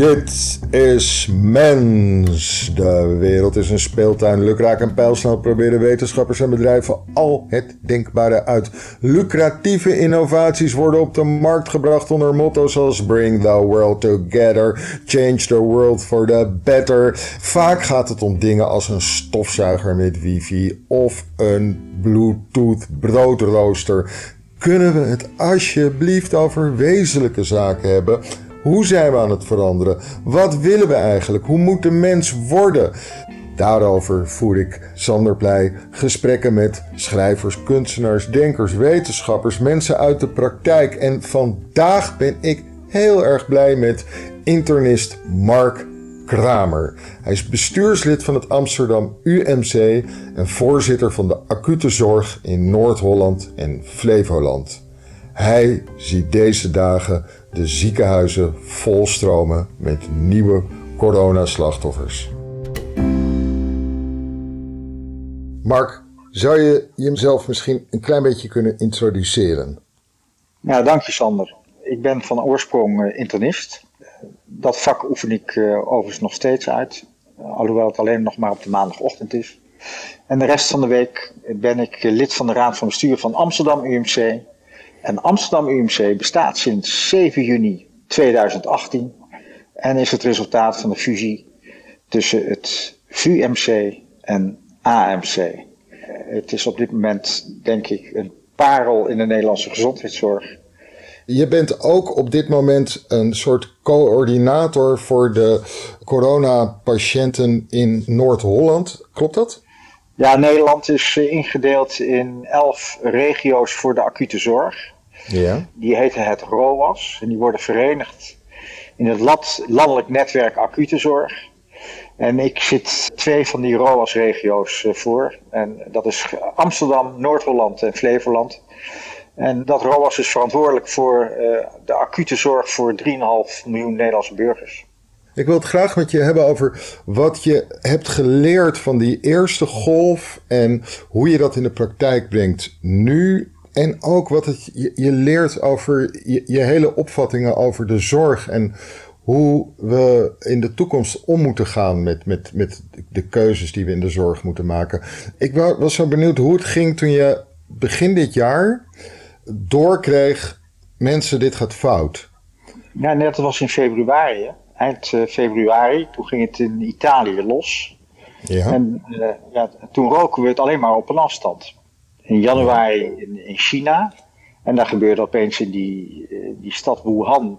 Dit is Mens. De wereld is een speeltuin. Lukraak en pijlsnel proberen wetenschappers en bedrijven al het denkbare uit. Lucratieve innovaties worden op de markt gebracht onder motto's als Bring the world together, Change the world for the better. Vaak gaat het om dingen als een stofzuiger met wifi of een Bluetooth broodrooster. Kunnen we het alsjeblieft over wezenlijke zaken hebben? Hoe zijn we aan het veranderen? Wat willen we eigenlijk? Hoe moet de mens worden? Daarover voer ik, Sander Pleij, gesprekken met schrijvers, kunstenaars, denkers, wetenschappers, mensen uit de praktijk. En vandaag ben ik heel erg blij met internist Mark Kramer. Hij is bestuurslid van het Amsterdam UMC en voorzitter van de acute zorg in Noord-Holland en Flevoland. Hij ziet deze dagen de ziekenhuizen volstromen met nieuwe coronaslachtoffers. Mark, zou je jezelf misschien een klein beetje kunnen introduceren? Ja, dank je Sander. Ik ben van oorsprong eh, internist. Dat vak oefen ik uh, overigens nog steeds uit, alhoewel het alleen nog maar op de maandagochtend is. En de rest van de week ben ik lid van de Raad van Bestuur van Amsterdam UMC en Amsterdam UMC bestaat sinds 7 juni 2018 en is het resultaat van de fusie tussen het VUMC en AMC. Het is op dit moment, denk ik, een parel in de Nederlandse gezondheidszorg. Je bent ook op dit moment een soort coördinator voor de coronapatiënten in Noord-Holland. Klopt dat? Ja, Nederland is eh, ingedeeld in elf regio's voor de acute zorg. Ja. Die heten het ROAS en die worden verenigd in het Landelijk Netwerk Acute Zorg. En ik zit twee van die ROAS-regio's eh, voor. En dat is Amsterdam, Noord-Holland en Flevoland. En dat ROAS is verantwoordelijk voor uh, de acute zorg voor 3,5 miljoen Nederlandse burgers. Ik wil het graag met je hebben over wat je hebt geleerd van die eerste golf en hoe je dat in de praktijk brengt nu. En ook wat het, je, leert over je, hele opvattingen over de zorg en hoe we in de toekomst om moeten gaan met, met, met de keuzes die we in de zorg moeten maken. Ik was zo benieuwd hoe het ging toen je begin dit jaar doorkreeg: mensen, dit gaat fout. Ja, net was in februari eind eh, februari. Toen ging het in Italië los. Ja. En uh, ja, toen roken we het alleen maar op een afstand. In januari in, in China. En daar gebeurde opeens in die, eh, die stad Wuhan.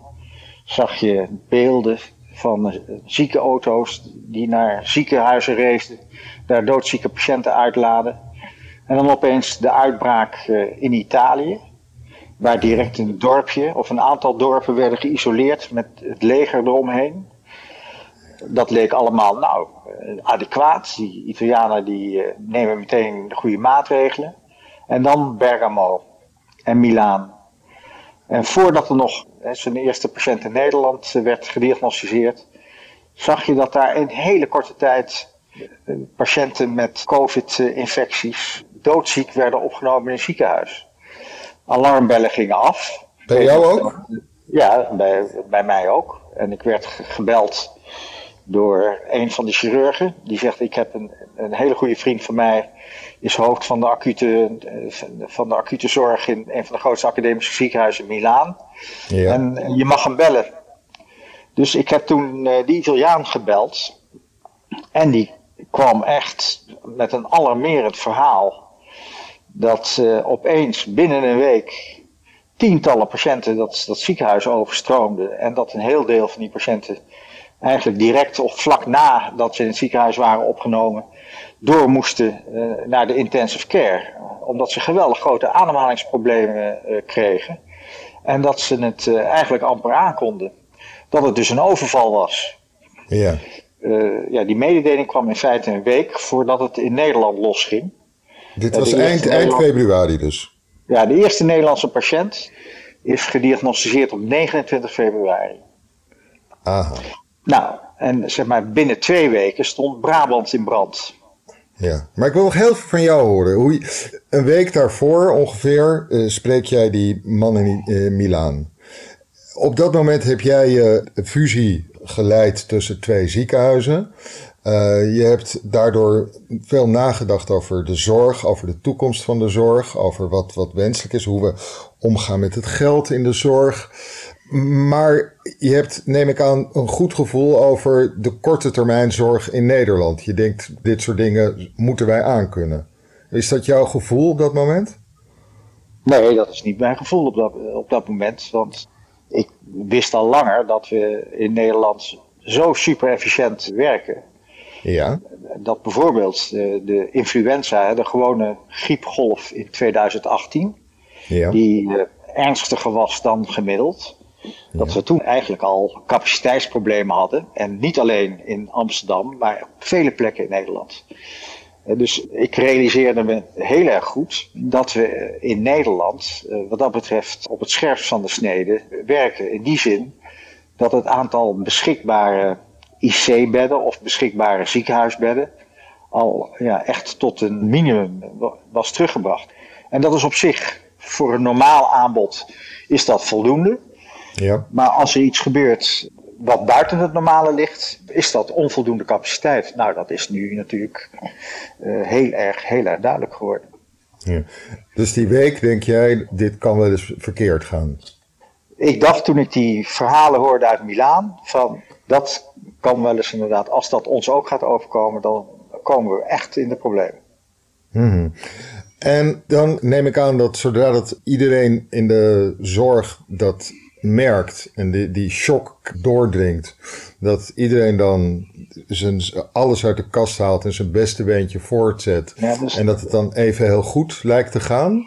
Zag je beelden van zieke auto's die naar ziekenhuizen racen. Daar doodzieke patiënten uitladen. En dan opeens de uitbraak in Italië waar direct een dorpje of een aantal dorpen werden geïsoleerd met het leger eromheen. Dat leek allemaal nou adequaat. Die Italianen die uh, nemen meteen de goede maatregelen. En dan Bergamo en Milaan. En voordat er nog zijn eerste patiënt in Nederland eh, werd gediagnosticeerd, zag je dat daar in hele korte tijd eh, patiënten met COVID-infecties doodziek werden opgenomen in het ziekenhuis alarmbellen gingen af. Bij jou ook? Ja, bij, bij mij ook. En ik werd gebeld door een van de chirurgen. Die zegt: Ik heb een, een hele goede vriend van mij. Is hoofd van de, acute, van de acute zorg in een van de grootste academische ziekenhuizen in Milaan. Ja. En je mag hem bellen. Dus ik heb toen uh, die Italiaan gebeld. En die kwam echt met een alarmerend verhaal dat uh, opeens binnen een week tientallen patiënten dat, dat ziekenhuis overstroomden. En dat een heel deel van die patiënten eigenlijk direct of vlak na dat ze in het ziekenhuis waren opgenomen, door moesten uh, naar de intensive care. Omdat ze geweldig grote ademhalingsproblemen uh, kregen. En dat ze het eigenlijk amper aankonden. Dat het dus een overval was. Ja. ja, die mededeling kwam in feite een week voordat het in Nederland losging. Dit was eind, eind februari dus? Ja, de eerste Nederlandse patiënt is gediagnosticeerd op 29 februari. Aha. Nou, en zeg maar binnen twee weken stond Brabant in brand. Ja, maar ik wil nog heel veel van jou horen. Hoe een week daarvoor ongeveer uh, spreek jij die man in uh, Milaan. Op dat moment heb jij je fusie geleid tussen twee ziekenhuizen. Uh, je hebt daardoor veel nagedacht over de zorg, over de toekomst van de zorg, over wat, wat wenselijk is, hoe we omgaan met het geld in de zorg. Maar je hebt, neem ik aan, een goed gevoel over de korte termijn zorg in Nederland. Je denkt, dit soort dingen moeten wij aankunnen. Is dat jouw gevoel op dat moment? Nee, dat is niet mijn gevoel op dat, op dat moment. Want ik wist al langer dat we in Nederland zo super efficiënt werken. Ja. Dat bijvoorbeeld de, de influenza, de gewone griepgolf in 2018, ja. die uh, ernstiger was dan gemiddeld. Dat we toen eigenlijk al capaciteitsproblemen hadden. En niet alleen in Amsterdam, maar op vele plekken in Nederland. Eh, dus ik realiseerde me heel erg goed dat we in Nederland, eh, wat dat betreft, op het scherpst van de snede werken. In die zin dat het aantal beschikbare IC-bedden of beschikbare ziekenhuisbedden al ja, echt tot een minimum was teruggebracht. En dat is op zich voor een normaal aanbod is dat voldoende. Ja. Maar als er iets gebeurt wat buiten het normale ligt, is dat onvoldoende capaciteit. Nou, dat is nu natuurlijk uh, heel, erg, heel erg duidelijk geworden. Ja. Dus die week denk jij, dit kan wel eens verkeerd gaan? Ik dacht toen ik die verhalen hoorde uit Milaan, van dat kan wel eens inderdaad, als dat ons ook gaat overkomen, dan komen we echt in de problemen. Hmm. En dan neem ik aan dat zodra dat iedereen in de zorg dat merkt en die, die shock doordringt, dat iedereen dan zijn, alles uit de kast haalt en zijn beste beentje voortzet. Dus- en dat het dan even heel goed lijkt te gaan?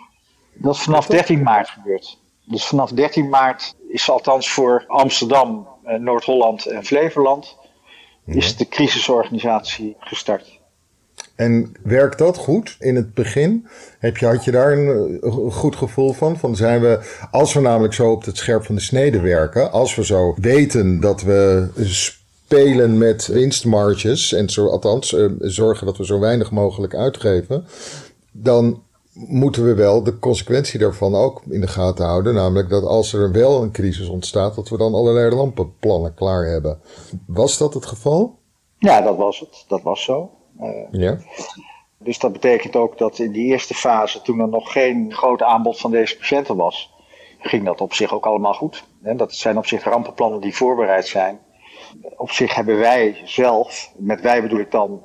Dat is vanaf 13 maart gebeurd. Dus vanaf 13 maart is althans voor Amsterdam, Noord-Holland en Flevoland is de crisisorganisatie gestart. En werkt dat goed in het begin? Heb je, had je daar een, een, goed gevoel van? van zijn we, als we namelijk zo op het scherp van de snede werken, als we zo weten dat we spelen met winstmarges en zo, althans uh, zorgen dat we zo weinig mogelijk uitgeven, dan moeten we wel de consequentie daarvan ook in de gaten houden. Namelijk dat als er wel een crisis ontstaat, dat we dan allerlei lampenplannen klaar hebben. Was dat het geval? Ja, dat was het. Dat was zo. Uh, ja. Dus dat betekent ook dat in die eerste fase, toen er nog geen groot aanbod van deze patiënten was, ging dat op zich ook allemaal goed. Dat zijn op zich rampenplannen die voorbereid zijn. Op zich hebben wij zelf, met wij bedoel ik dan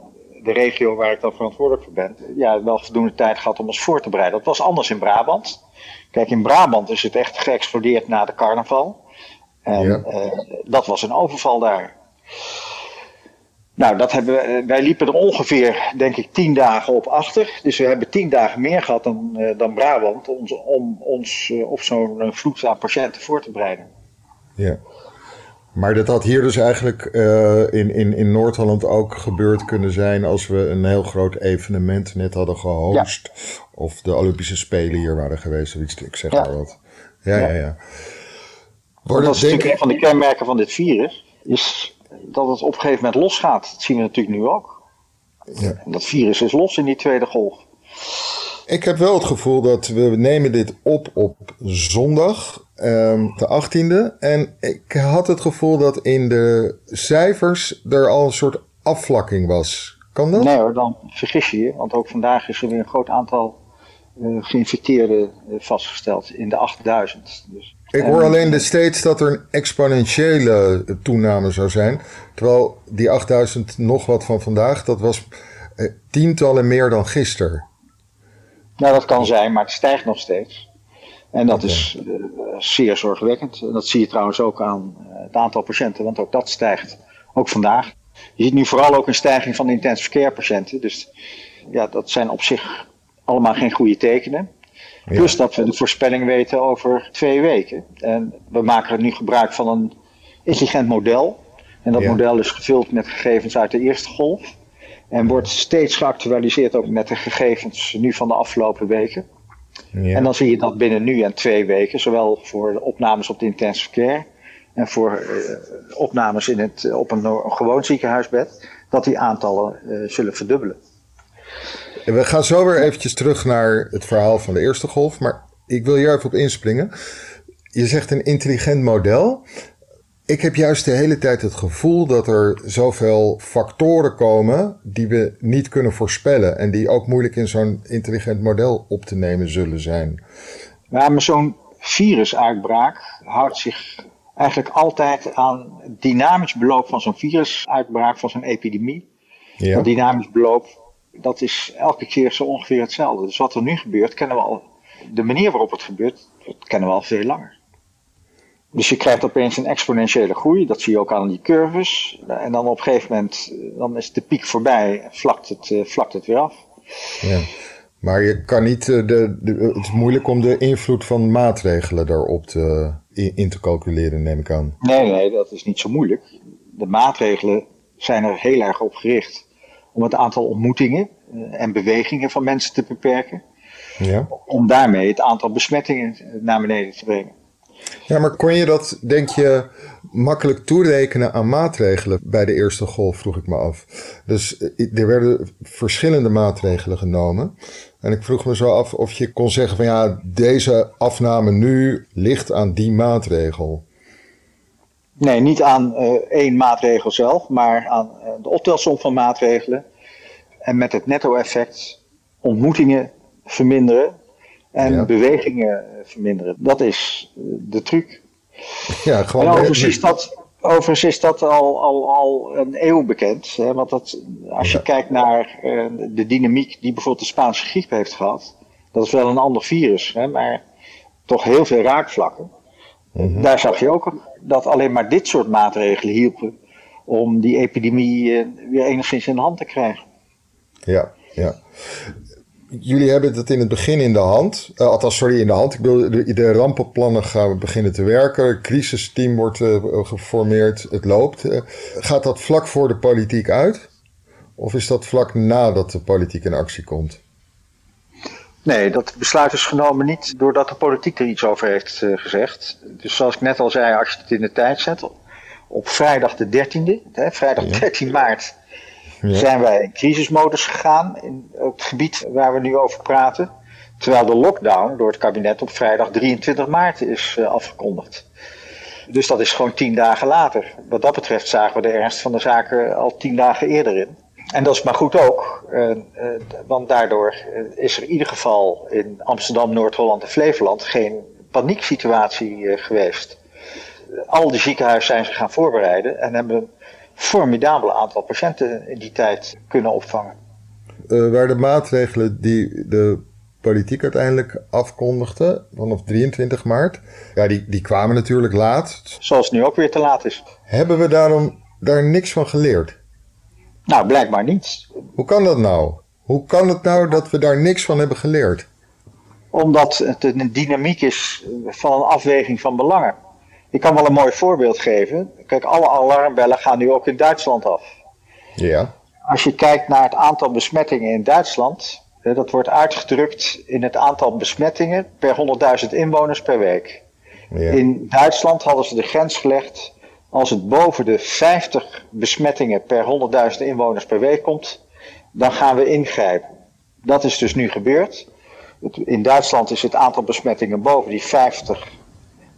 de regio waar ik dan verantwoordelijk voor ben, ja, wel voldoende tijd gehad om ons voor te bereiden. Dat was anders in Brabant. Kijk, in Brabant is het echt geëxplodeerd na de carnaval. En ja. uh, dat was een overval daar. Nou, dat hebben we, eh, wij liepen er ongeveer, denk ik, tien dagen op achter. Dus we hebben tien dagen meer gehad dan, uh, dan Brabant om, om ons uh, op zo'n vloed aan patiënten voor te bereiden. Ja. Maar dat had hier dus eigenlijk in, in, in Noord-Holland ook gebeurd kunnen zijn als we een heel groot evenement net hadden gehost. Ja. Of de Olympische Spelen hier waren geweest of iets. Ik zeg ja. maar wat. Ja, ja, ja. ja. dat is denk... natuurlijk een van de kenmerken van dit virus. Is dat het op een gegeven moment losgaat. Dat zien we natuurlijk nu ook. Ja. En dat virus is los in die tweede golf. Ik heb wel het gevoel dat we nemen dit op op zondag, um, de 18e. En ik had het gevoel dat in de cijfers er al een soort afvlakking was. Kan dat? Nee hoor, dan vergis je je. Want ook vandaag is er weer een groot aantal uh, geïnfecteerden uh, vastgesteld in de 8000. Dus ik hoor alleen de steeds dat er een exponentiële toename zou zijn. Terwijl die 8000 nog wat van vandaag, dat was eh, tientallen meer dan gisteren. Nou, dat kan zijn, maar het stijgt nog steeds. En dat okay. is uh, zeer zorgwekkend. En dat zie je trouwens ook aan uh, het aantal patiënten, want ook dat stijgt. Ook vandaag. Je ziet nu vooral ook een stijging van de intensive care patiënten. Dus ja, dat zijn op zich allemaal geen goede tekenen. Plus dat we de voorspelling weten over twee weken. En we maken nu gebruik van een intelligent model. En dat ja. model is gevuld met gegevens uit de eerste golf. En wordt steeds geactualiseerd ook met de gegevens nu van de afgelopen weken. Ja. En dan zie je dat binnen nu en twee weken, zowel voor de opnames op de intensive care en voor uh, opnames in het, op een, een, gewoon ziekenhuisbed, dat die aantallen uh, zullen verdubbelen. We gaan zo weer eventjes terug naar het verhaal van de eerste golf. Maar ik wil hier even op inspringen. Je zegt een intelligent model. Ik heb juist de hele tijd het gevoel dat er zoveel factoren komen die we niet kunnen voorspellen en die ook moeilijk in zo'n intelligent model op te nemen zullen zijn. Ja, maar zo'n virusuitbraak houdt zich eigenlijk altijd aan het dynamisch beloop van zo'n virusuitbraak, van zo'n epidemie. Ja. Dat dynamisch beloop, dat is elke keer zo ongeveer hetzelfde. Dus wat er nu gebeurt, kennen we al. De manier waarop het gebeurt, dat kennen we al veel langer. Dus je krijgt opeens een exponentiële groei, dat zie je ook aan die curves. En dan op een gegeven moment, dan is de piek voorbij en vlakt het, eh, vlakt het weer af. Ja. Maar je kan niet, eh, de, de, het is moeilijk om de invloed van maatregelen daarop te, in, te calculeren, neem ik aan. Nee, nee, dat is niet zo moeilijk. De maatregelen zijn er heel erg op gericht om het aantal ontmoetingen eh, en bewegingen van mensen te beperken. Ja. Om daarmee het aantal besmettingen naar beneden te brengen. Ja, maar kon je dat, denk je, makkelijk toerekenen aan maatregelen bij de eerste golf, vroeg ik me af. Dus eh, er werden verschillende maatregelen genomen. En ik vroeg me zo af of je kon zeggen van ja, deze afname nu ligt aan die maatregel. Nee, niet aan uh, één maatregel zelf, maar aan uh, de optelsom van maatregelen. En met het netto-effect ontmoetingen verminderen en bewegingen verminderen. Dat is de truc. Ja, gewoon en overigens, is dat, overigens is dat al, al, al een eeuw bekend. Hè? Want dat, als je kijkt naar uh, de dynamiek die bijvoorbeeld de Spaanse griep heeft gehad. Dat is wel een ander virus, hè? maar toch heel veel raakvlakken. Mhm. Daar zag je ook dat alleen maar dit soort maatregelen hielpen om die epidemie uh, weer enigszins in de hand te krijgen. Ja, ja jullie hebben het in het begin in de hand. Uh, althans, sorry, in de hand. Ik bedoel, de, de, rampenplannen gaan beginnen te werken. Het crisisteam wordt uh, geformeerd. Het loopt. Uh, gaat dat vlak voor de politiek uit? Of is dat vlak nadat de politiek in actie komt? Nee, dat besluit is genomen niet doordat de politiek er iets over heeft gezegd. Dus zoals ik net al zei, als je het in de tijd zet, op vrijdag de 13e, hè, vrijdag 13 maart, zijn wij in crisismodus gegaan in het gebied waar we nu over praten. Terwijl de lockdown door het kabinet op vrijdag 23 maart is uh, afgekondigd. Dus dat is gewoon tien dagen later. Wat dat betreft zagen we de ernst van de zaken al tien dagen eerder in. En dat is maar goed ook, uh, uh, want daardoor is er in ieder geval in Amsterdam, Noord-Holland en Flevoland geen panieksituatie geweest. Al die ziekenhuizen zijn zich gaan voorbereiden en hebben formidabel aantal patiënten in die tijd kunnen opvangen. Uh, waar de maatregelen die de politiek uiteindelijk afkondigde, vanaf 23 maart, ja, die, die kwamen natuurlijk laat. Zoals nu ook weer te laat is. Hebben we daarom daar niks van geleerd? Nou, blijkbaar niet. Hoe kan dat nou? Hoe kan het nou dat we daar niks van hebben geleerd? Omdat het een dynamiek is van een afweging van belangen. Ik kan wel een mooi voorbeeld geven. Kijk, alle alarmbellen gaan nu ook in Duitsland af. Ja. Als je kijkt naar het aantal besmettingen in Duitsland, dat wordt uitgedrukt in het aantal besmettingen per 100.000 inwoners per week. Ja. In Duitsland hadden ze de grens gelegd, als het boven de 50 besmettingen per 100.000 inwoners per week komt, dan gaan we ingrijpen. Dat is dus nu gebeurd. In Duitsland is het aantal besmettingen boven die 50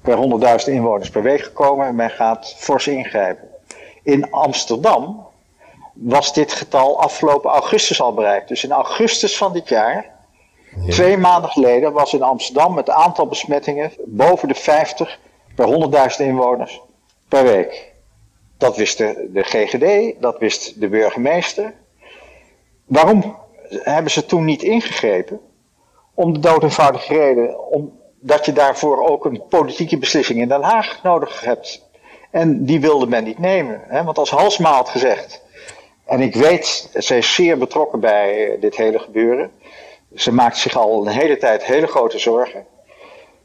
per 100.000 inwoners per week gekomen en men gaat fors ingrijpen. In Amsterdam was dit getal afgelopen augustus al bereikt. Dus in augustus van dit jaar, twee maanden geleden, was in Amsterdam het aantal besmettingen boven de 50 per 100.000 inwoners per week. Dat wist de, de GGD, dat wist de burgemeester. Waarom hebben ze toen niet ingegrepen? Om de dood eenvoudige reden, om dat je daarvoor ook een politieke beslissing in Den Haag nodig hebt. En die wilde men niet nemen. Hè? Want als Halsma had gezegd, en ik weet, zij is zeer betrokken bij dit hele gebeuren. Ze maakt zich al een hele tijd hele grote zorgen.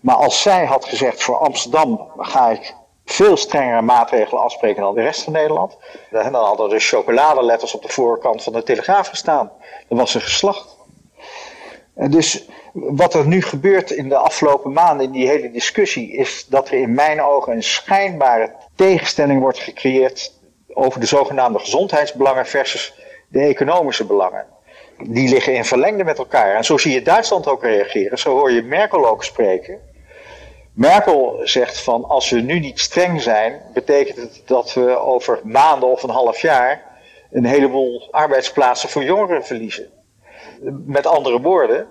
Maar als zij had gezegd, voor Amsterdam ga ik veel strengere maatregelen afspreken dan de rest van Nederland. Dan hadden de chocoladeletters op de voorkant van de Telegraaf gestaan. Dan was ze geslacht. Dus wat er nu gebeurt in de afgelopen maanden in die hele discussie is dat er in mijn ogen een schijnbare tegenstelling wordt gecreëerd over de zogenaamde gezondheidsbelangen versus de economische belangen. Die liggen in verlengde met elkaar. En zo zie je Duitsland ook reageren. Zo hoor je Merkel ook spreken. Merkel zegt van als we nu niet streng zijn, betekent het dat we over maanden of een half jaar een heleboel arbeidsplaatsen voor jongeren verliezen. Met andere woorden,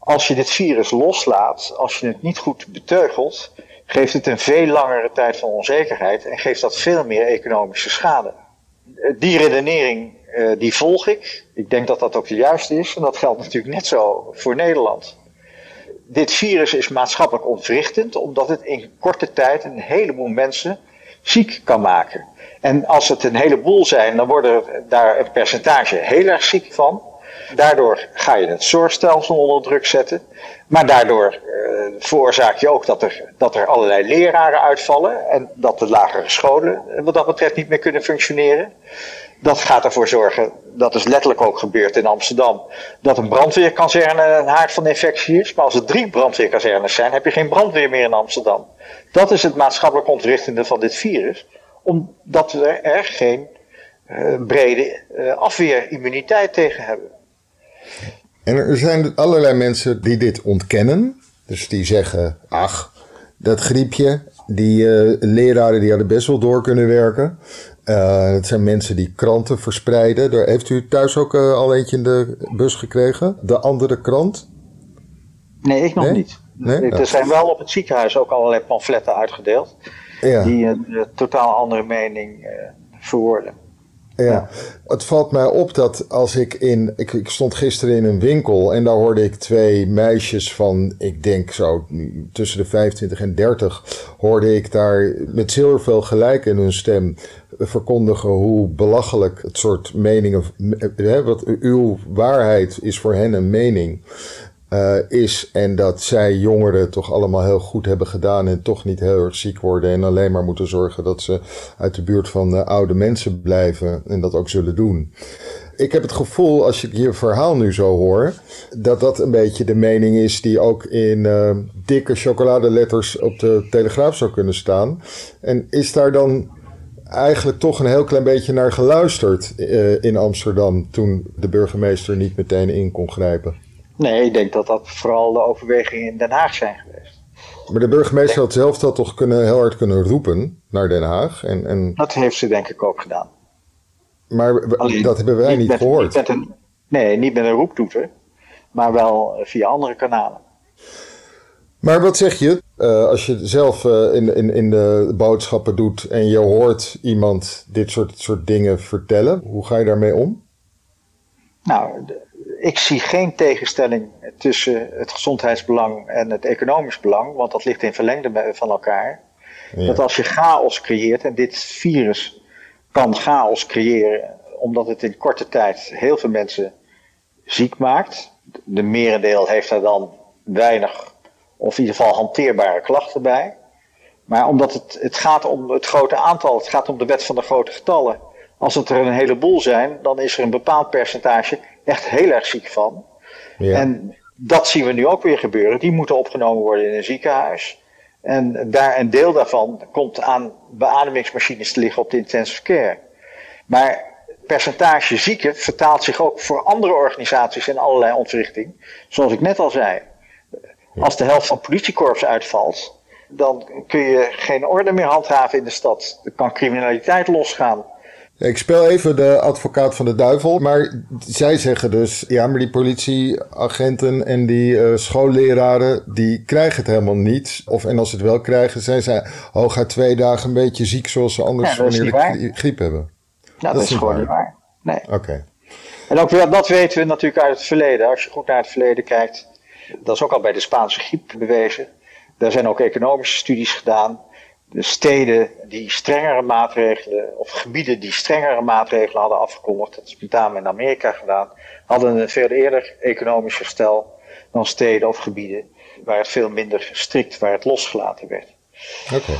als je dit virus loslaat, als je het niet goed beteugelt, geeft het een veel langere tijd van onzekerheid en geeft dat veel meer economische schade. Die redenering uh, die volg ik. Ik denk dat dat ook de juiste is en dat geldt natuurlijk net zo voor Nederland. Dit virus is maatschappelijk ontwrichtend omdat het in korte tijd een heleboel mensen ziek kan maken. En als het een heleboel zijn, dan worden daar een percentage heel erg ziek van. Daardoor ga je het zorgstelsel onder druk zetten. Maar daardoor uh, veroorzaak je ook dat er, dat er allerlei leraren uitvallen. En dat de lagere scholen wat dat betreft niet meer kunnen functioneren. Dat gaat ervoor zorgen, dat is letterlijk ook gebeurd in Amsterdam, dat een brandweerkazerne een haard van infectie is. Maar als er drie brandweerkazernes zijn, heb je geen brandweer meer in Amsterdam. Dat is het maatschappelijk ontwrichtende van dit virus, omdat we er geen uh, brede uh, afweerimmuniteit tegen hebben. En er zijn allerlei mensen die dit ontkennen. Dus die zeggen, ach, dat griepje, die uh, leraren die hadden best wel door kunnen werken. Uh, het zijn mensen die kranten verspreiden. Daar heeft u thuis ook uh, al eentje in de bus gekregen? De andere krant? Nee, ik nog nee? niet. Nee? Er zijn wel op het ziekenhuis ook allerlei pamfletten uitgedeeld. Ja. Die een totaal andere mening verwoorden. Ja. het valt mij op dat als ik in. Ik, ik, stond gisteren in een winkel en daar hoorde ik twee meisjes van, ik denk zo tussen de 25 en 30, hoorde ik daar met zilverveel gelijk in hun stem verkondigen hoe belachelijk het soort meningen. Hè, wat uw waarheid is voor hen een mening. Uh, is en dat zij jongeren toch allemaal heel goed hebben gedaan en toch niet heel erg ziek worden en alleen maar moeten zorgen dat ze uit de buurt van uh, oude mensen blijven en dat ook zullen doen. Ik heb het gevoel, als ik je verhaal nu zo hoor, dat dat een beetje de mening is die ook in uh, dikke chocoladeletters op de Telegraaf zou kunnen staan. En is daar dan eigenlijk toch een heel klein beetje naar geluisterd in Amsterdam toen de burgemeester niet meteen in kon grijpen? Nee, ik denk dat dat vooral de overwegingen in Den Haag zijn geweest. Maar de burgemeester had zelf dat toch kunnen, heel hard kunnen roepen naar Den Haag? En, en... Dat heeft ze denk ik ook gedaan. Maar dat hebben wij niet, gehoord. Niet een, nee, niet met een roeptoeter, maar wel via andere kanalen. Maar wat zeg je uh, als je zelf uh, in, in, in de boodschappen doet en je hoort iemand dit soort, soort dingen vertellen? Hoe ga je daarmee om? Nou, ik zie geen tegenstelling tussen het gezondheidsbelang en het economisch belang, want dat ligt in verlengde van elkaar. Dat als je chaos creëert, en dit virus kan chaos creëren, omdat het in korte tijd heel veel mensen ziek maakt. De merendeel heeft er dan weinig, of in ieder geval hanteerbare klachten bij. Maar omdat het, het gaat om het grote aantal, het gaat om de wet van de grote getallen. Als het er een heleboel zijn, dan is er een bepaald percentage echt heel erg ziek van. Ja. En dat zien we nu ook weer gebeuren. Die moeten opgenomen worden in een ziekenhuis. En daar, een deel daarvan komt aan beademingsmachines te liggen op de intensive care. Maar percentage zieken vertaalt zich ook voor andere organisaties in allerlei ontwrichting. Zoals ik net al zei. Als de helft van politiekorps uitvalt, dan kun je geen orde meer handhaven in de stad. Er kan criminaliteit losgaan. Ik speel even de advocaat van de duivel. Maar zij zeggen dus, ja, maar die politieagenten en die uh, schoolleraren, die krijgen het helemaal niet. Of en als ze het wel krijgen, zijn ze hooguit twee dagen een beetje ziek zoals ze anders ja, wanneer griep hebben. Ja, dat, is, gewoon niet waar. Nee. Oké. En ook dat weten we natuurlijk uit het verleden. Als je goed naar het verleden kijkt, dat is ook al bij de Spaanse griep bewezen. Daar zijn ook economische studies gedaan de steden die strengere maatregelen, of gebieden die strengere maatregelen hadden afgekondigd, dat is met name in Amerika gedaan, hadden een veel eerder economisch herstel dan steden of gebieden waar het veel minder strikt, waar het losgelaten werd. Oké.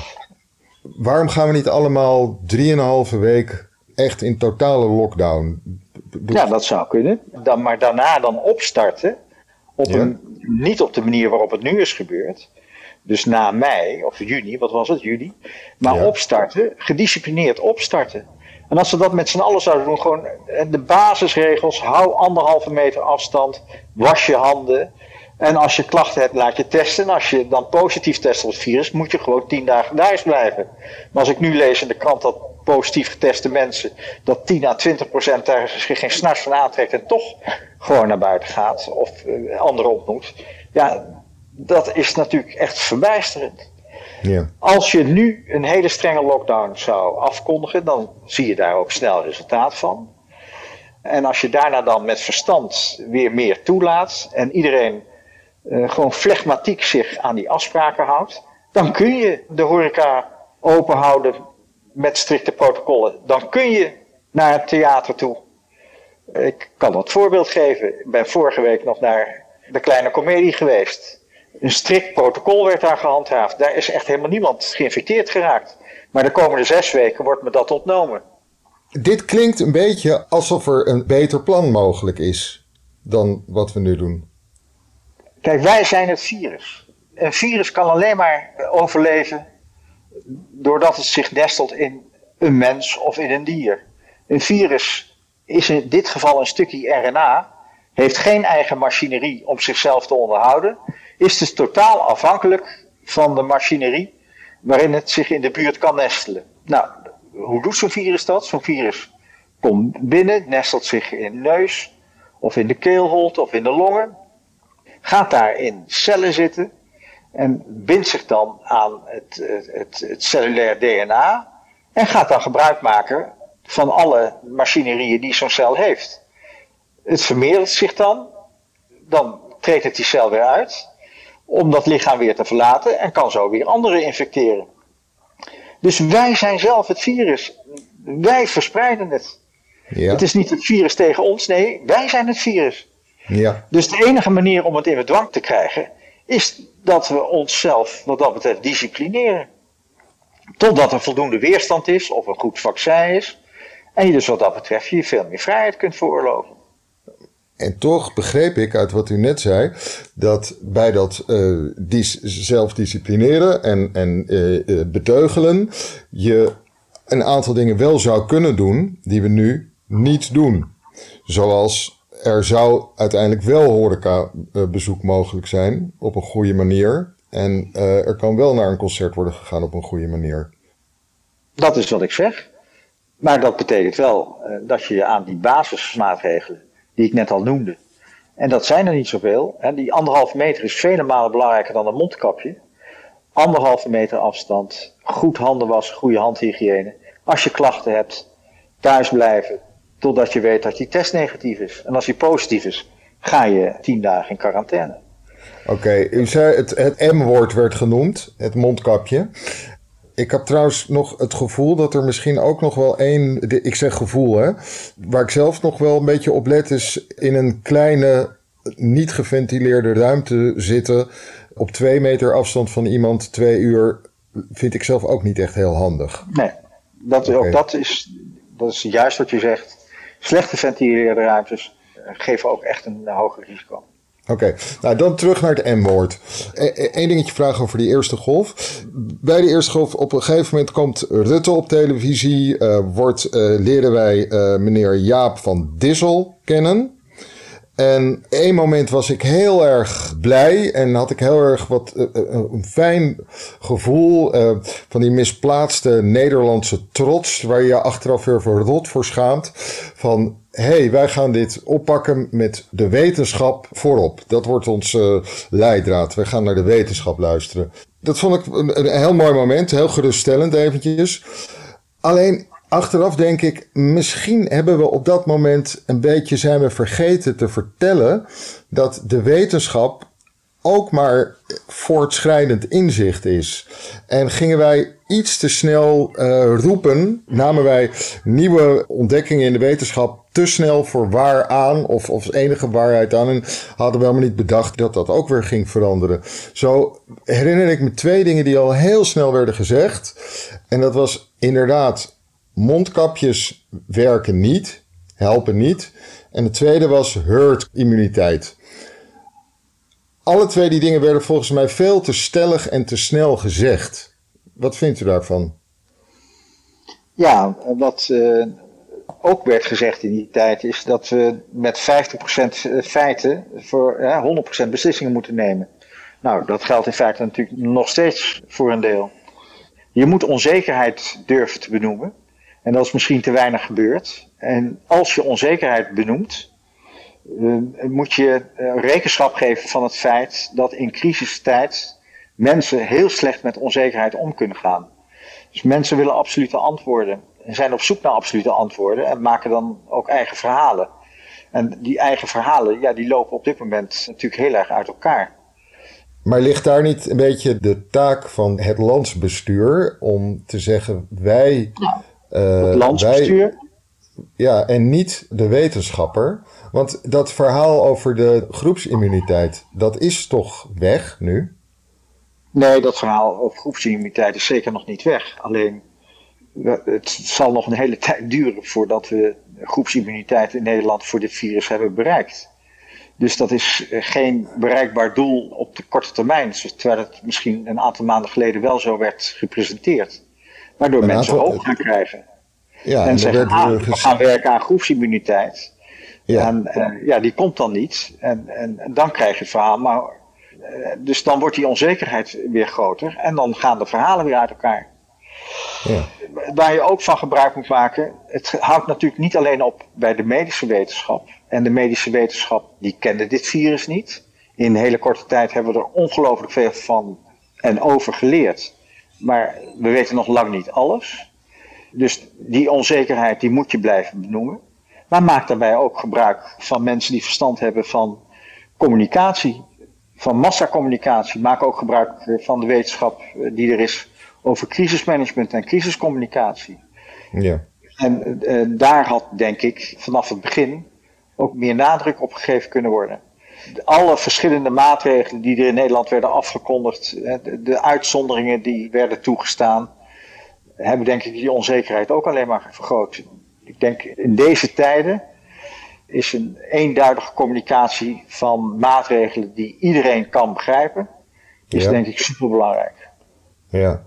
Waarom gaan we niet allemaal drieënhalve week echt in totale lockdown? Ja, dat zou kunnen. Dan, maar daarna dan opstarten, op een, niet op de manier waarop het nu is gebeurd, dus na mei, of juni, wat was het, juli. Maar opstarten, gedisciplineerd opstarten. En als ze dat met z'n allen zouden doen, gewoon de basisregels, hou anderhalve meter afstand, was je handen, En als je klachten hebt, laat je testen. En als je dan positief test op het virus, moet je gewoon tien dagen thuis blijven. Maar als ik nu lees in de krant dat positief geteste mensen, dat 10 à 20 procent daar geen snars van aantrekt en toch gewoon naar buiten gaat of uh, anderen ontmoet. Ja, dat is natuurlijk echt verbijsterend. Ja. Als je nu een hele strenge lockdown zou afkondigen, dan zie je daar ook snel resultaat van. En als je daarna dan met verstand weer meer toelaat en iedereen uh, gewoon flegmatiek zich aan die afspraken houdt, dan kun je de horeca open houden met strikte protocollen. Dan kun je naar het theater toe. Ik kan dat voorbeeld geven. Ik ben vorige week nog naar de kleine komedie geweest. Een strikt protocol werd daar gehandhaafd. Daar is echt helemaal niemand geïnfecteerd geraakt. Maar de komende zes weken wordt me dat ontnomen. Dit klinkt een beetje alsof er een beter plan mogelijk is dan wat we nu doen. Kijk, wij zijn het virus. Een virus kan alleen maar overleven doordat het zich nestelt in een mens of in een dier. Een virus is in dit geval een stukje RNA, heeft geen eigen machinerie om zichzelf te onderhouden, is dus totaal afhankelijk van de machinerie waarin het zich in de buurt kan nestelen. Nou, hoe doet zo'n virus dat? Zo'n virus komt binnen, nestelt zich in de neus, of in de keelholte, of in de longen, gaat daar in cellen zitten en bindt zich dan aan het, het, het cellulair DNA en gaat dan gebruik maken van alle machinerieën die zo'n cel heeft. Het vermeerdert zich dan, dan treedt het die cel weer uit om dat lichaam weer te verlaten en kan zo weer anderen infecteren. Dus wij zijn zelf het virus. Wij verspreiden het. Ja. Het is niet het virus tegen ons, nee, wij zijn het virus. Ja. Dus de enige manier om het in bedwang te krijgen is dat we onszelf wat dat betreft disciplineren. Totdat er voldoende weerstand is of een goed vaccin is. En je dus wat dat betreft je veel meer vrijheid kunt veroorloven. En toch begreep ik uit wat u net zei, dat bij dat uh, zelfdisciplineren en, en uh, beteugelen, je een aantal dingen wel zou kunnen doen die we nu niet doen. Zoals er zou uiteindelijk wel horeca-bezoek mogelijk zijn op een goede manier. En er kan wel naar een concert worden gegaan op een goede manier. Dat is wat ik zeg. Maar dat betekent wel dat je aan die basismaatregelen, die ik net al noemde, en dat zijn er niet zoveel. Hè, die anderhalve meter is vele malen belangrijker dan een mondkapje. Anderhalve meter afstand, goed handen wassen, goede handhygiëne. Als je klachten hebt, thuis blijven, Totdat je weet dat die test negatief is. En als die positief is, ga je tien dagen in quarantaine. Oké, u zei het, het M-woord werd genoemd, het mondkapje. Ik heb trouwens nog het gevoel dat er misschien ook nog wel één, ik zeg gevoel hè, waar ik zelf nog wel een beetje op let is in een kleine, niet geventileerde ruimte zitten op twee meter afstand van iemand twee uur, vind ik zelf ook niet echt heel handig. Nee, dat, ook dat is, dat is juist wat je zegt. Slechte ventileerde ruimtes geven ook echt een hoger risico. Oké, nou dan terug naar het M-woord. Eén e, dingetje vragen over die eerste golf. Bij de eerste golf, op een gegeven moment komt Rutte op televisie. Uh, wordt, uh, leren wij uh, meneer Jaap van Dissel kennen. En één moment was ik heel erg blij en had ik heel erg wat een fijn gevoel van die misplaatste Nederlandse trots, waar je achteraf weer voor rot voor schaamt. Van hey, wij gaan dit oppakken met de wetenschap voorop. Dat wordt onze leidraad. Wij gaan naar de wetenschap luisteren. Dat vond ik een, een heel mooi moment, heel geruststellend eventjes. Alleen Achteraf denk ik, misschien hebben we op dat moment een beetje zijn we vergeten te vertellen dat de wetenschap ook maar voortschrijdend inzicht is. En gingen wij iets te snel uh, roepen, namen wij nieuwe ontdekkingen in de wetenschap te snel voor waar aan, of, of enige waarheid aan, en hadden we helemaal niet bedacht dat dat ook weer ging veranderen. Zo herinner ik me twee dingen die al heel snel werden gezegd. En dat was inderdaad mondkapjes werken niet, helpen niet. En de tweede was herd immuniteit. Alle twee die dingen werden volgens mij veel te stellig en te snel gezegd. Wat vindt u daarvan? Ja, wat, uh, ook werd gezegd in die tijd, is dat we met 50% feiten voor 100% beslissingen moeten nemen. Nou, dat geldt in feite natuurlijk nog steeds voor een deel. Je moet onzekerheid durven te benoemen. En dat is misschien te weinig gebeurd. En als je onzekerheid benoemt, moet je uh, rekenschap geven van het feit dat in crisistijd mensen heel slecht met onzekerheid om kunnen gaan. Dus mensen willen absolute antwoorden en zijn op zoek naar absolute antwoorden en maken dan ook eigen verhalen. En die eigen verhalen, ja, die lopen op dit moment natuurlijk heel erg uit elkaar. Maar ligt daar niet een beetje de taak van het landsbestuur om te zeggen: wij. Uh, het landsbestuur? Wij, ja, en niet de wetenschapper. Want dat verhaal over de groepsimmuniteit, dat is toch weg nu? Nee, dat verhaal over groepsimmuniteit is zeker nog niet weg. Alleen het zal nog een hele tijd duren voordat we groepsimmuniteit in Nederland voor dit virus hebben bereikt. Dus dat is eh, geen bereikbaar doel op de korte termijn, terwijl het misschien een aantal maanden geleden wel zo werd gepresenteerd. Waardoor mensen hoop gaan krijgen. Ja, en zeggen, ah, we gaan werken aan groepsimmuniteit. Ja. En uh, ja, die komt dan niet. En, en, en, dan krijg je het verhaal. Maar, uh, dus dan wordt die onzekerheid weer groter. En dan gaan de verhalen weer uit elkaar. Ja. Waar je ook van gebruik moet maken. Het houdt natuurlijk niet alleen op bij de medische wetenschap. En de medische wetenschap die kende dit virus niet. In een hele korte tijd hebben we er ongelooflijk veel van en over geleerd. Maar we weten nog lang niet alles. Dus die onzekerheid die moet je blijven benoemen. Maar maak daarbij ook gebruik van mensen die verstand hebben van communicatie, van massacommunicatie. Maak ook gebruik van de wetenschap eh, die er is over crisismanagement en crisiscommunicatie. Ja. En uh, daar had, denk ik, vanaf het begin ook meer nadruk op gegeven kunnen worden. Alle verschillende maatregelen die er in Nederland werden afgekondigd, de, de uitzonderingen die werden toegestaan, hebben denk ik die onzekerheid ook alleen maar vergroot. Ik denk in deze tijden is een eenduidige communicatie van maatregelen die iedereen kan begrijpen, is denk ik superbelangrijk. Ja.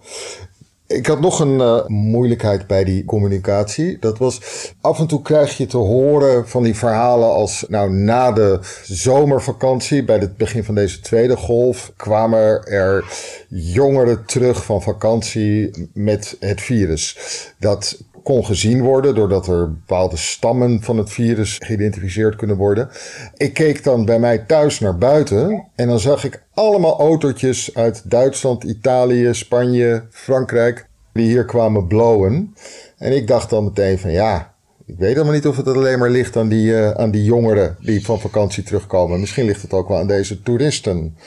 Ik had nog een uh, moeilijkheid bij die communicatie. Dat was af en toe krijg je te horen van die verhalen als nou na de zomervakantie, bij het begin van deze tweede golf, kwamen er jongeren terug van vakantie met het virus. Dat kon gezien worden doordat er bepaalde stammen van het virus geïdentificeerd kunnen worden. Ik keek dan bij mij thuis naar buiten en dan zag ik allemaal autootjes uit Duitsland, Italië, Spanje, Frankrijk die hier kwamen blowen. En ik dacht dan meteen van ja, ik weet helemaal niet of het alleen maar ligt aan die, uh, aan die jongeren die van vakantie terugkomen. Misschien ligt het ook wel aan deze toeristen.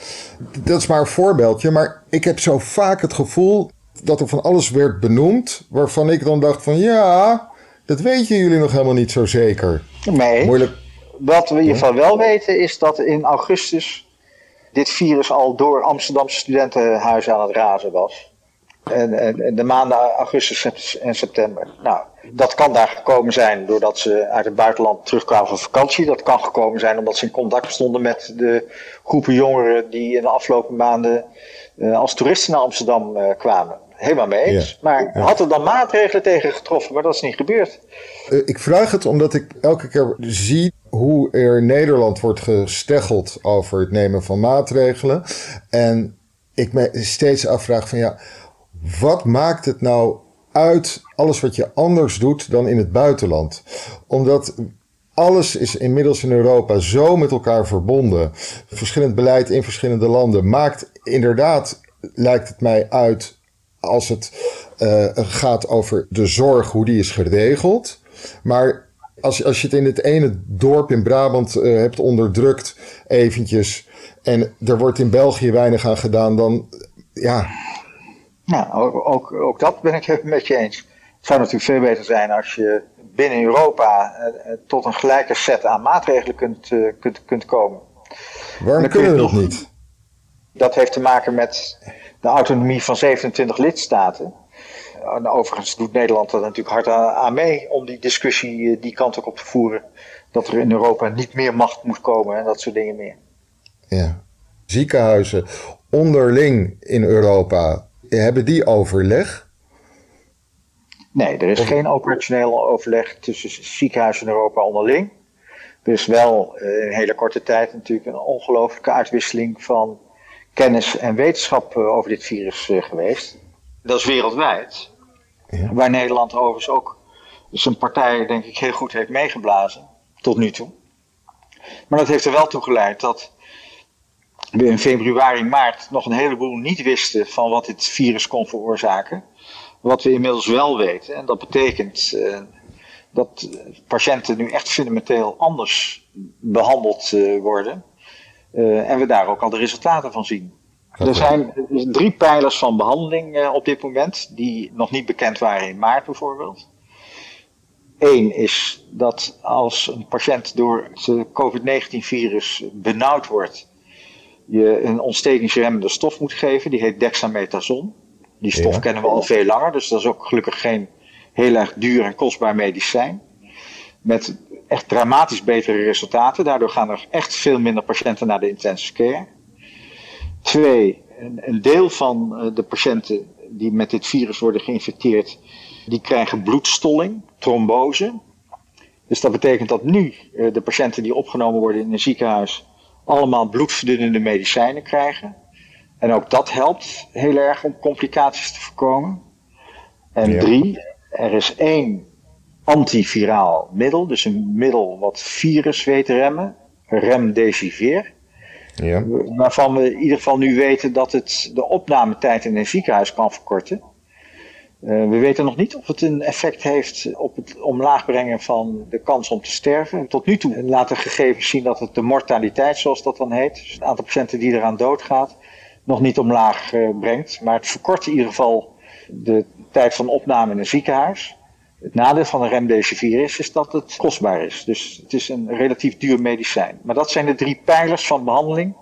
Dat is maar een voorbeeldje, maar ik heb zo vaak het gevoel dat er van alles werd benoemd, waarvan ik dan dacht van ja, dat weten jullie nog helemaal niet zo zeker. Nee. Moeilijk. Wat we geval wel weten is dat in augustus dit virus al door Amsterdamse studentenhuizen aan het razen was. En, en, en, de maanden augustus en september. Nou, dat kan daar gekomen zijn doordat ze uit het buitenland terugkwamen van vakantie. Dat kan gekomen zijn omdat ze in contact stonden met de groepen jongeren die in de afgelopen maanden uh, als toeristen naar Amsterdam uh, kwamen helemaal mee eens. maar had er dan maatregelen tegen getroffen, maar dat is niet gebeurd. Uh, ik vraag het omdat ik elke keer zie hoe er in Nederland wordt gesteggeld over het nemen van maatregelen. En ik me steeds afvraag van ja, wat maakt het nou uit alles wat je anders doet dan in het buitenland? Omdat alles is inmiddels in Europa zo met elkaar verbonden. Verschillend beleid in verschillende landen maakt inderdaad, lijkt het mij uit, als het uh, gaat over de zorg, hoe die is geregeld. Maar als, als je het in het ene dorp in Brabant uh, hebt onderdrukt, eventjes, en er wordt in België weinig aan gedaan, dan ja. Nou, ook, ook, ook dat ben ik met je eens. Het zou natuurlijk veel beter zijn als je binnen Europa uh, tot een gelijke set aan maatregelen kunt, kunt, kunt komen. Waarom kunnen we dat niet? Dat heeft te maken met de autonomie van 27 lidstaten. En overigens doet Nederland er natuurlijk hard aan mee om die discussie eh, die kant ook op te voeren. Dat er in Europa niet meer macht moet komen en dat soort dingen meer. Ja. Ziekenhuizen onderling in Europa, hebben die overleg? Nee, er is geen operationeel overleg tussen ziekenhuizen in Europa onderling. Er is wel uh, in hele korte tijd natuurlijk een ongelooflijke uitwisseling van kennis en wetenschap uh, over dit virus uh, geweest. Dat is wereldwijd. Ja. Waar Nederland overigens ook zijn partij, denk ik, heel goed heeft meegeblazen. Tot nu toe. Maar dat heeft er wel toe geleid dat we in februari, maart nog een heleboel niet wisten van wat dit virus kon veroorzaken. Wat we inmiddels wel weten. En dat betekent uh, dat patiënten nu echt fundamenteel anders behandeld uh, worden. Uh, en we daar ook al de resultaten van zien. Er zijn drie pijlers van behandeling op dit moment, die nog niet bekend waren in maart bijvoorbeeld. Eén is dat als een patiënt door het COVID-19-virus benauwd wordt, je een ontstekingsremmende stof moet geven. Die heet dexamethason. Die stof kennen we al veel langer, dus dat is ook gelukkig geen heel erg duur en kostbaar medicijn. Met echt dramatisch betere resultaten. Daardoor gaan er echt veel minder patiënten naar de intensive care. Twee, een, deel van eh, de patiënten die met dit virus worden geïnfecteerd, die krijgen bloedstolling, trombose. Dus dat betekent dat nu eh, de patiënten die opgenomen worden in een ziekenhuis allemaal bloedverdunnende medicijnen krijgen. En ook dat helpt heel erg om complicaties te voorkomen. En drie, er is één antiviraal middel, dus een middel wat virus weet remmen, remdesivir. Ja. Waarvan we in ieder geval nu weten dat het de opnametijd in een ziekenhuis kan verkorten. Uh, we weten nog niet of het een effect heeft op het omlaag brengen van de kans om te sterven. Tot nu toe laten gegevens zien dat het de mortaliteit, zoals dat dan heet, dus het aantal patiënten die eraan doodgaat, nog niet omlaag uh, brengt. Maar het verkort in ieder geval de tijd van opname in een ziekenhuis. Het nadeel van een remdesivir is, is dat het kostbaar is. Dus het is een relatief duur medicijn. Maar dat zijn de drie pijlers van behandeling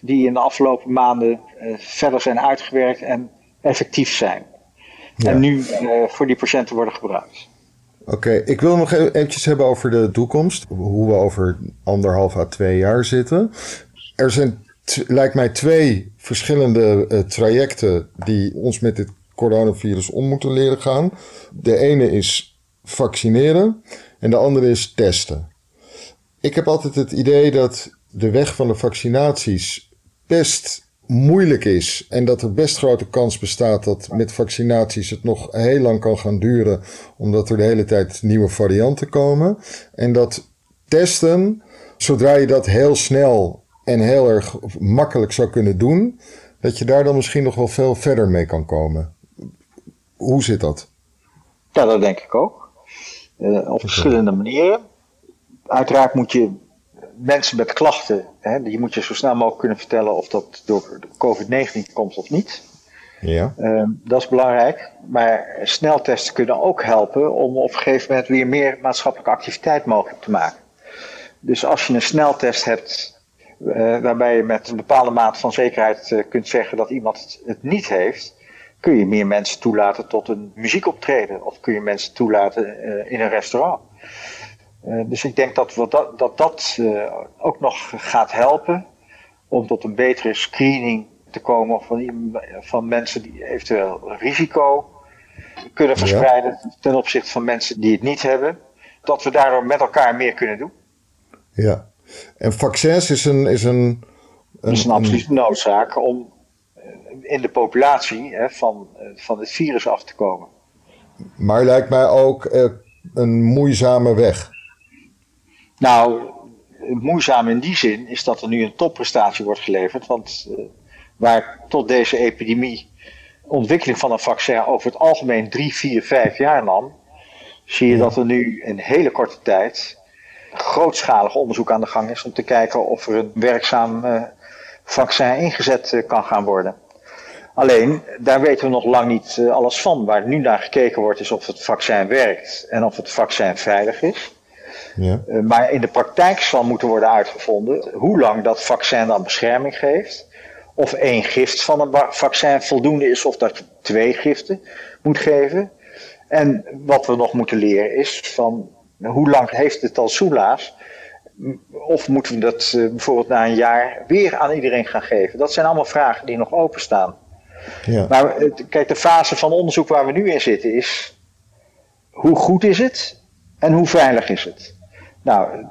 die in de afgelopen maanden uh, verder zijn uitgewerkt en effectief zijn. En nu uh, voor die patiënten worden gebruikt. Oké, ik wil nog e- eventjes hebben over de toekomst. Hoe we over anderhalf à twee jaar zitten. Er zijn, lijkt mij, twee verschillende uh, trajecten die ons met dit coronavirus om moeten leren gaan. De ene is vaccineren en de andere is testen. Ik heb altijd het idee dat de weg van de vaccinaties best moeilijk is en dat er best grote kans bestaat dat met vaccinaties het nog heel lang kan gaan duren, omdat er de hele tijd nieuwe varianten komen. En dat testen, zodra je dat heel snel en heel erg makkelijk zou kunnen doen, dat je daar dan misschien nog wel veel verder mee kan komen. Hoe zit dat? Ja, dat denk ik ook. Uh, op verschillende manieren. Uiteraard moet je mensen met klachten, hè, die moet je zo snel mogelijk kunnen vertellen of dat door COVID-19 komt of niet. Ja. Uh, dat is belangrijk. Maar sneltesten kunnen ook helpen om op een gegeven moment weer meer maatschappelijke activiteit mogelijk te maken. Dus als je een sneltest hebt uh, waarbij je met een bepaalde mate van zekerheid uh, kunt zeggen dat iemand het niet heeft, kun je meer mensen toelaten tot een muziekoptreden of kun je mensen toelaten uh, in een restaurant. Uh, dus ik denk dat dat, dat, dat uh, ook nog gaat helpen om tot een betere screening te komen van, van mensen die eventueel risico kunnen verspreiden ja. ten opzichte van mensen die het niet hebben. Dat we daardoor met elkaar meer kunnen doen. Ja, en vaccins is een. Is een, een, is een absolute noodzaak om in de populatie hè, van, van het virus af te komen. Maar lijkt mij ook uh, een moeizame weg. Nou, moeizaam in die zin is dat er nu een topprestatie wordt geleverd. Want uh, waar tot deze epidemie ontwikkeling van een vaccin over het algemeen drie, vier, vijf jaar nam, zie je dat er nu in hele korte tijd grootschalig onderzoek aan de gang is om te kijken of er een werkzaam vaccin ingezet kan gaan worden. Alleen, daar weten we nog lang niet alles van. Waar nu naar gekeken wordt is of het vaccin werkt en of het vaccin veilig is. Ja. Uh, maar in de praktijk zal moeten worden uitgevonden hoe lang dat vaccin dan bescherming geeft. Of één gift van een vaccin voldoende is, of dat je twee giften moet geven. En wat we nog moeten leren is van hoe lang heeft het al soelaas? Of moeten we dat uh, bijvoorbeeld na een jaar weer aan iedereen gaan geven? Dat zijn allemaal vragen die nog openstaan. Ja. Maar kijk, de fase van onderzoek waar we nu in zitten is hoe goed is het en hoe veilig is het? Nou,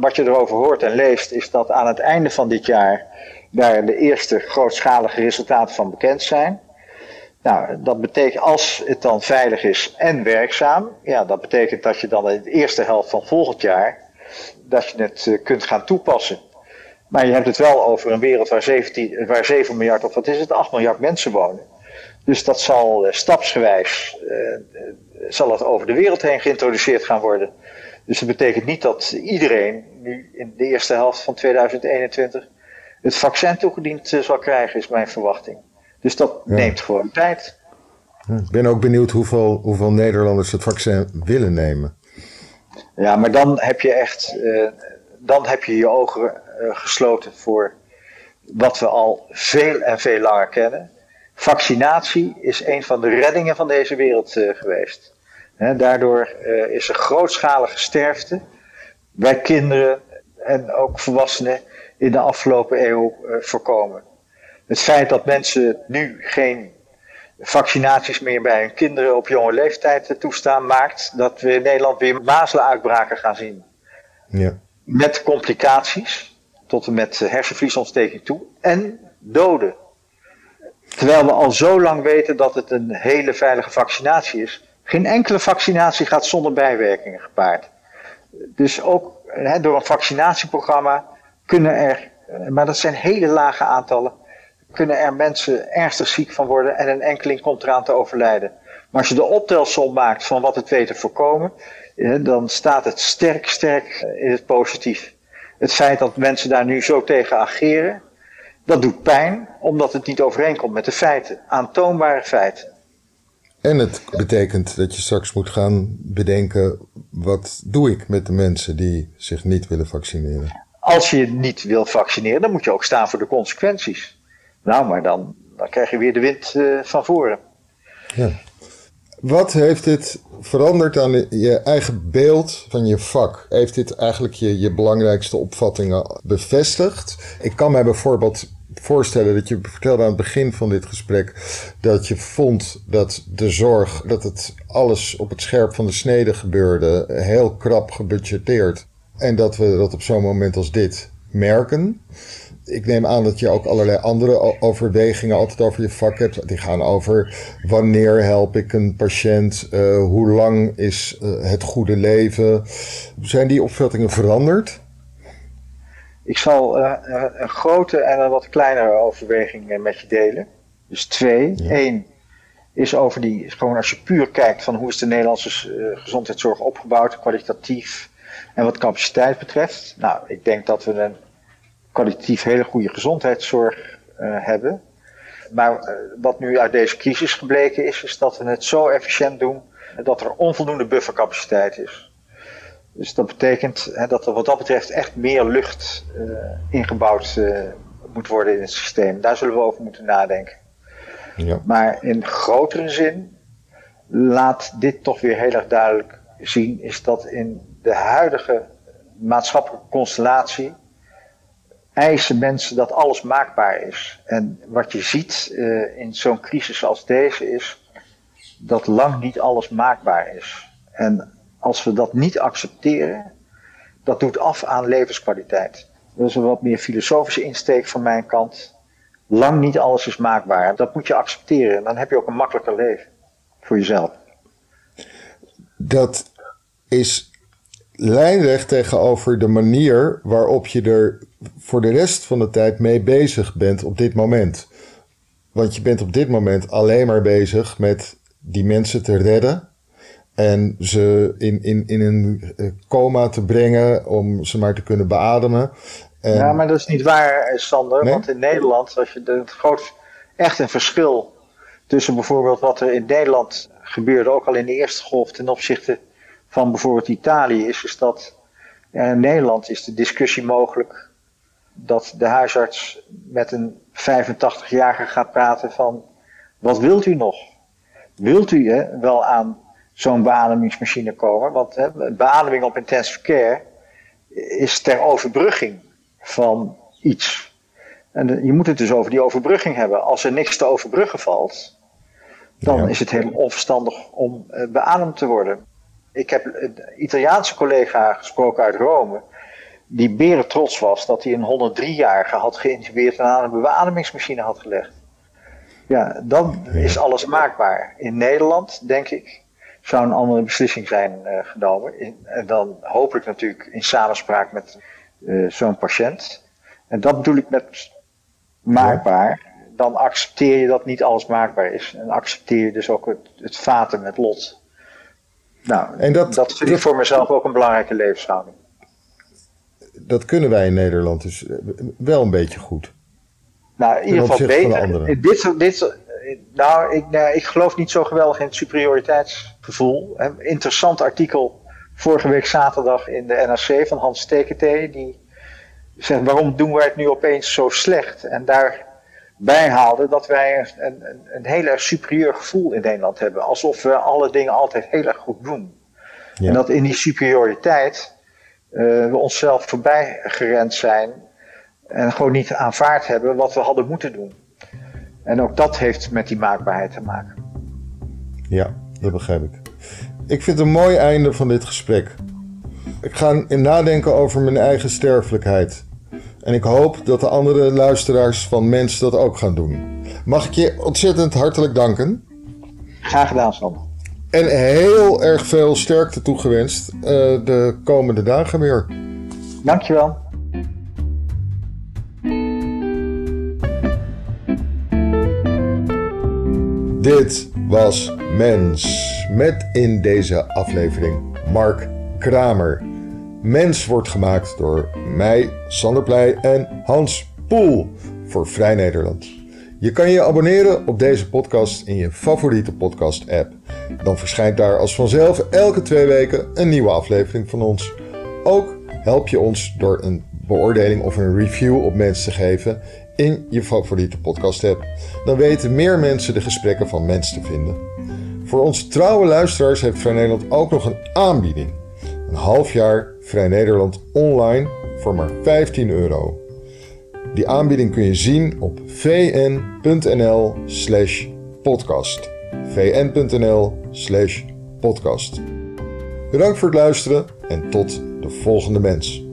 wat je erover hoort en leest is dat aan het einde van dit jaar daar de eerste grootschalige resultaten van bekend zijn. Nou, dat betekent als het dan veilig is en werkzaam, ja, dat betekent dat je dan in de eerste helft van volgend jaar dat je het eh, kunt gaan toepassen. Maar je hebt het wel over een wereld waar, 17, waar 7 miljard of wat is het, 8 miljard mensen wonen. Dus dat zal eh, stapsgewijs uh, zal het over de wereld heen geïntroduceerd gaan worden. Dus dat betekent niet dat iedereen nu in de eerste helft van 2021 het vaccin toegediend zal krijgen, is mijn verwachting. Dus dat neemt gewoon tijd. Ik ben ook benieuwd hoeveel, hoeveel Nederlanders het vaccin willen nemen. Ja, maar dan heb je echt, uh, dan heb je je ogen gesloten voor wat we al veel en veel langer kennen. Vaccinatie is een van de reddingen van deze wereld uh, geweest. He, daardoor is er grootschalige sterfte bij kinderen en ook volwassenen in de afgelopen eeuw voorkomen. Het feit dat mensen nu geen vaccinaties meer bij hun kinderen op jonge leeftijd toestaan, maakt dat we in Nederland weer mazelenuitbraken gaan zien. Ja. Met complicaties, tot en met hersenvliesontsteking toe, en doden. Terwijl we al zo lang weten dat het een hele veilige vaccinatie is. Geen enkele vaccinatie gaat zonder bijwerkingen gepaard. Dus ook door een vaccinatieprogramma kunnen er, maar dat zijn hele lage aantallen, kunnen er mensen ernstig ziek van worden en een enkeling komt eraan te overlijden. Maar als je de optelsom maakt van wat het weet te voorkomen, dan staat het sterk, sterk in het positief. Het feit dat mensen daar nu zo tegen ageren, dat doet pijn, omdat het niet overeenkomt met de feiten, aantoonbare feiten. En het betekent dat je straks moet gaan bedenken: wat doe ik met de mensen die zich niet willen vaccineren? Als je niet wil vaccineren, dan moet je ook staan voor de consequenties. Nou, maar dan, dan krijg je weer de wind uh, van voren. Ja. Wat heeft dit veranderd aan je eigen beeld van je vak? Heeft dit eigenlijk je, je belangrijkste opvattingen bevestigd? Ik kan mij bijvoorbeeld voorstellen dat je vertelde aan het begin van dit gesprek dat je vond dat de zorg, dat het alles op het scherp van de snede gebeurde, heel krap gebudgeteerd. En dat we dat op zo'n moment als dit merken ik neem aan dat je ook allerlei andere overwegingen altijd over je vak hebt. Die gaan over wanneer help ik een patiënt, uh, hoe lang is uh, het goede leven. Zijn die opvattingen veranderd? Ik zal uh, een grote en een wat kleinere overweging met je delen. Dus twee. Ja. Eén is over die, gewoon als je puur kijkt van hoe is de Nederlandse gezondheidszorg opgebouwd, kwalitatief en wat capaciteit betreft. Nou, ik denk dat we een kwalitatief hele goede gezondheidszorg uh, hebben. Maar uh, wat nu uit deze crisis gebleken is, is dat we het zo efficiënt doen dat er onvoldoende buffercapaciteit is. Dus dat betekent hè, dat er wat dat betreft echt meer lucht uh, ingebouwd moet worden in het systeem. Daar zullen we over moeten nadenken. Ja. Maar in grotere zin laat dit toch weer heel erg duidelijk zien, is dat in de huidige maatschappelijke constellatie eisen mensen dat alles maakbaar is. En wat je ziet uh, in zo'n crisis als deze is dat lang niet alles maakbaar is. En als we dat niet accepteren, dat doet af aan levenskwaliteit. Dat is een wat meer filosofische insteek van mijn kant. Lang niet alles is maakbaar. Dat moet je accepteren. En dan heb je ook een makkelijker leven voor jezelf. Dat is lijnrecht tegenover de manier waarop je er voor de rest van de tijd mee bezig bent op dit moment. Want je bent op dit moment alleen maar bezig met die mensen te redden. En ze in, in, in een eh, coma te brengen om ze maar te kunnen beademen. En... Ja, maar dat is niet waar, Sander. Want in Nederland, als je het groot, echt een verschil tussen bijvoorbeeld wat er in Nederland gebeurde, ook al in de eerste golf, ten opzichte van bijvoorbeeld Italië, is, is dat in Nederland is de discussie mogelijk dat de huisarts met een 85-jarige gaat praten van wat wilt u nog? Wilt u hè, wel aan zo'n beademingsmachine komen? Want hè, beademing op intensive care is ter overbrugging van iets. En je moet het dus over die overbrugging hebben. Als er niks te overbruggen valt, dan is het heel onverstandig om uh, beademd te worden. Ik heb een Italiaanse collega gesproken uit Rome, die beren trots was dat hij een 103-jarige had geïntubeerd en aan een beademingsmachine had gelegd. Ja, dan is alles maakbaar. In Nederland, denk ik, zou een andere beslissing zijn uh, genomen. en dan hopelijk natuurlijk in samenspraak met uh, zo'n patiënt. En dat bedoel ik met maakbaar. Dan accepteer je dat niet alles maakbaar is. En accepteer je dus ook het, het vaten met lot. Nou, en dat, dat vind ik voor mezelf ook een belangrijke levenshouding. Dat kunnen wij in Nederland dus eh, wel een beetje goed. Nou, in ieder geval beter. Dit, dit, nou, ik, nou, ik geloof niet zo geweldig in het superioriteitsgevoel. Interessant artikel vorige week zaterdag in de NRC van Hans Tekete. Die zegt, waarom doen wij het nu opeens zo slecht? En daarbij haalde dat wij een, een, een heel erg superieur gevoel in Nederland hebben. Alsof we alle dingen altijd heel erg goed doen. En dat in die superioriteit uh, we onszelf voorbij gerend zijn. En gewoon niet aanvaard hebben wat we hadden moeten doen. En ook dat heeft met die maakbaarheid te maken. Ja, dat begrijp ik. Ik vind het een mooi einde van dit gesprek. Ik ga in nadenken over mijn eigen sterfelijkheid. En ik hoop dat de andere luisteraars van Mens dat ook gaan doen. Mag ik je ontzettend hartelijk danken? Graag gedaan, Sam. En heel erg veel sterkte toegewenst uh, de komende dagen weer. Dankjewel. Dit was Mens. Met in deze aflevering Mark Kramer. Mens wordt gemaakt door mij, Sander Pleij en Hans Poel voor Vrij Nederland. Je kan je abonneren op deze podcast in je favoriete podcast-app. Dan verschijnt daar als vanzelf elke twee weken een nieuwe aflevering van ons. Ook help je ons door een beoordeling of een review op mensen te geven in je favoriete podcast-app. Dan weten meer mensen de gesprekken van mensen te vinden. Voor onze trouwe luisteraars heeft Vrij Nederland ook nog een aanbieding. Een half jaar Vrij Nederland online voor maar 15 euro. Die aanbieding kun je zien op vn.nl slash podcast. vn.nl slash podcast. Bedankt voor het luisteren en tot de volgende mens.